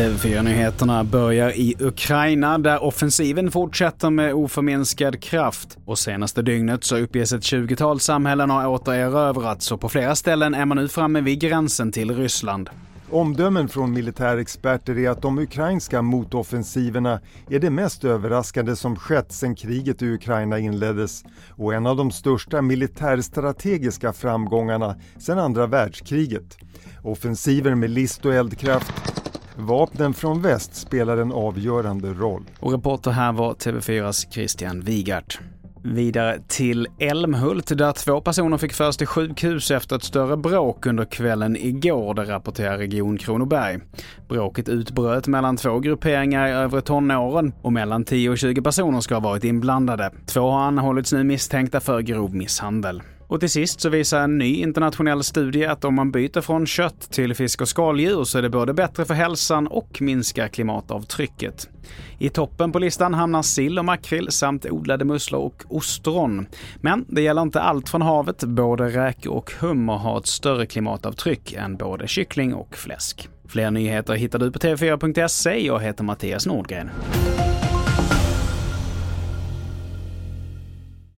TV4-nyheterna börjar i Ukraina där offensiven fortsätter med oförminskad kraft. Och senaste dygnet så uppges ett 20-tal samhällen ha återerövrats och på flera ställen är man nu framme vid gränsen till Ryssland. Omdömen från militärexperter är att de ukrainska motoffensiverna är det mest överraskande som skett sedan kriget i Ukraina inleddes och en av de största militärstrategiska framgångarna sedan andra världskriget. Offensiver med list och eldkraft Vapnen från väst spelar en avgörande roll. Och reporter här var TV4s Christian Wigart. Vidare till Älmhult där två personer fick föras till sjukhus efter ett större bråk under kvällen igår, det rapporterar Region Kronoberg. Bråket utbröt mellan två grupperingar i övre tonåren och mellan 10 och 20 personer ska ha varit inblandade. Två har anhållits nu misstänkta för grov misshandel. Och till sist så visar en ny internationell studie att om man byter från kött till fisk och skaldjur så är det både bättre för hälsan och minskar klimatavtrycket. I toppen på listan hamnar sill och makrill samt odlade musslor och ostron. Men det gäller inte allt från havet. Både räkor och hummer har ett större klimatavtryck än både kyckling och fläsk. Fler nyheter hittar du på tv4.se. Jag heter Mattias Nordgren.